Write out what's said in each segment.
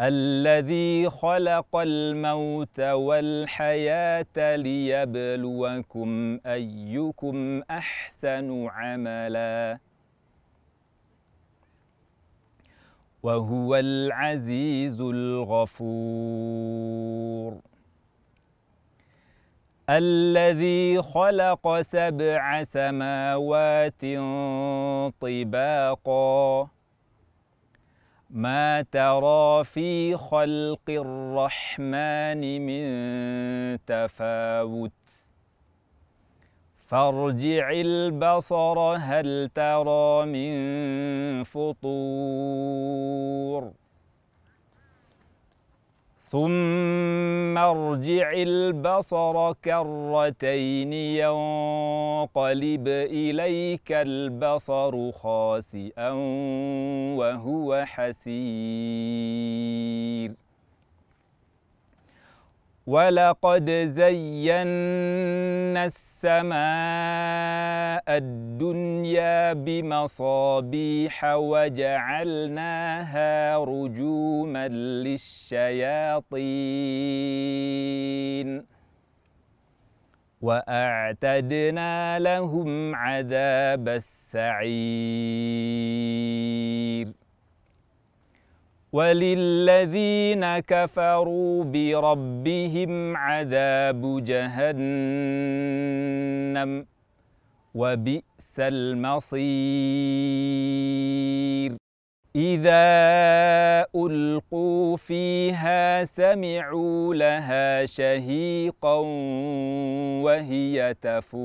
الذي خلق الموت والحياة ليبلوكم أيكم أحسن عملا. وهو العزيز الغفور. الذي خلق سبع سماوات طباقا. ما ترى في خلق الرحمن من تفاوت؟ فارجع البصر هل ترى من فطور؟ ثم أرجع البصر كرتين ينقلب إليك البصر خاسئا وهو حسير. ولقد زينا السماء الدنيا بمصابيح وجعلناها رجوما للشياطين واعتدنا لهم عذاب السعير وللذين كفروا بربهم عذاب جهنم وبئس المصير. إذا ألقوا فيها سمعوا لها شهيقا وهي تفور.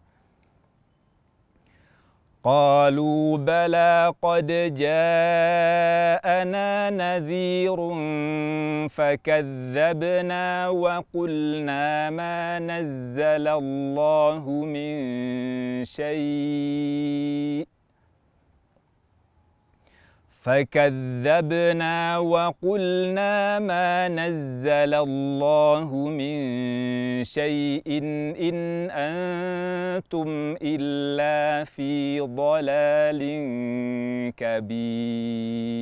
قالوا بلى قد جاءنا نذير فكذبنا وقلنا ما نزل الله من شيء. فكذبنا وقلنا ما نزل الله من شيء ان أنتم الا في ضلال كبير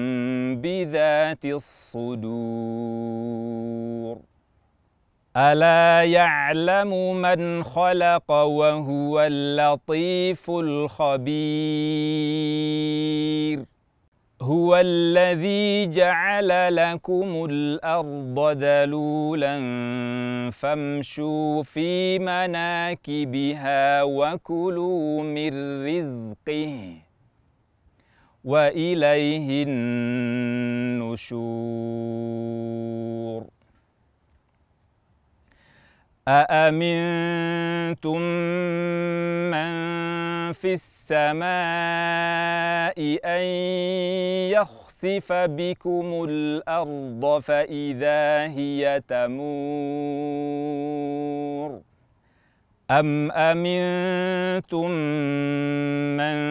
بذات الصدور. ألا يعلم من خلق وهو اللطيف الخبير؟ هو الذي جعل لكم الأرض ذلولا فامشوا في مناكبها وكلوا من رزقه. وإليه النشور. أأمنتم من في السماء أن يخسف بكم الأرض فإذا هي تمور؟ أم أمنتم من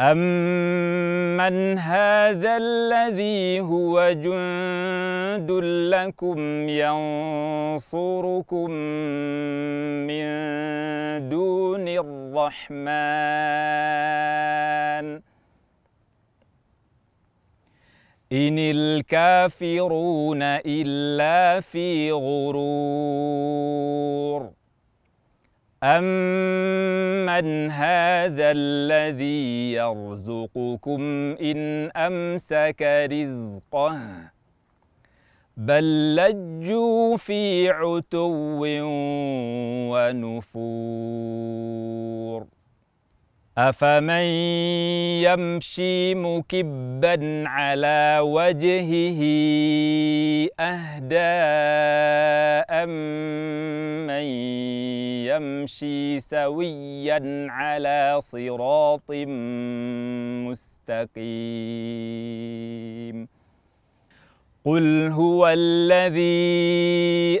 أمن هذا الذي هو جند لكم ينصركم من دون الرحمن إن الكافرون إلا في غرور أمن هذا الذي يرزقكم إن أمسك رزقه بل لجوا في عتو ونفور أفمن يمشي مكبا على وجهه أهدى أمن يمشي سويا على صراط مستقيم. قل هو الذي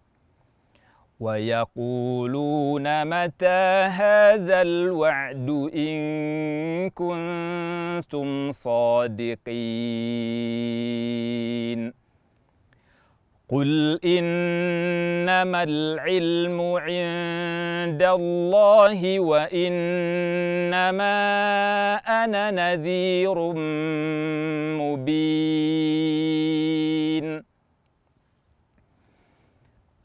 ويقولون متى هذا الوعد إن كنتم صادقين؟ قل إنما العلم عند الله وإنما أنا نذير مبين.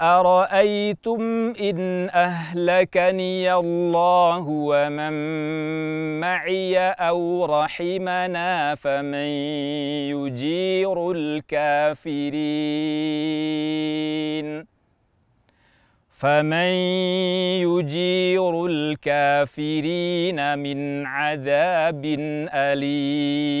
أرأيتم إن أهلكني الله ومن معي أو رحمنا فمن يجير الكافرين؟ فمن يجير الكافرين من عذاب أليم؟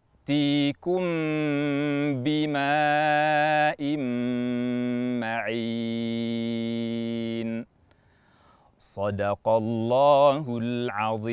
يأتيكم بماء معين. صدق الله العظيم.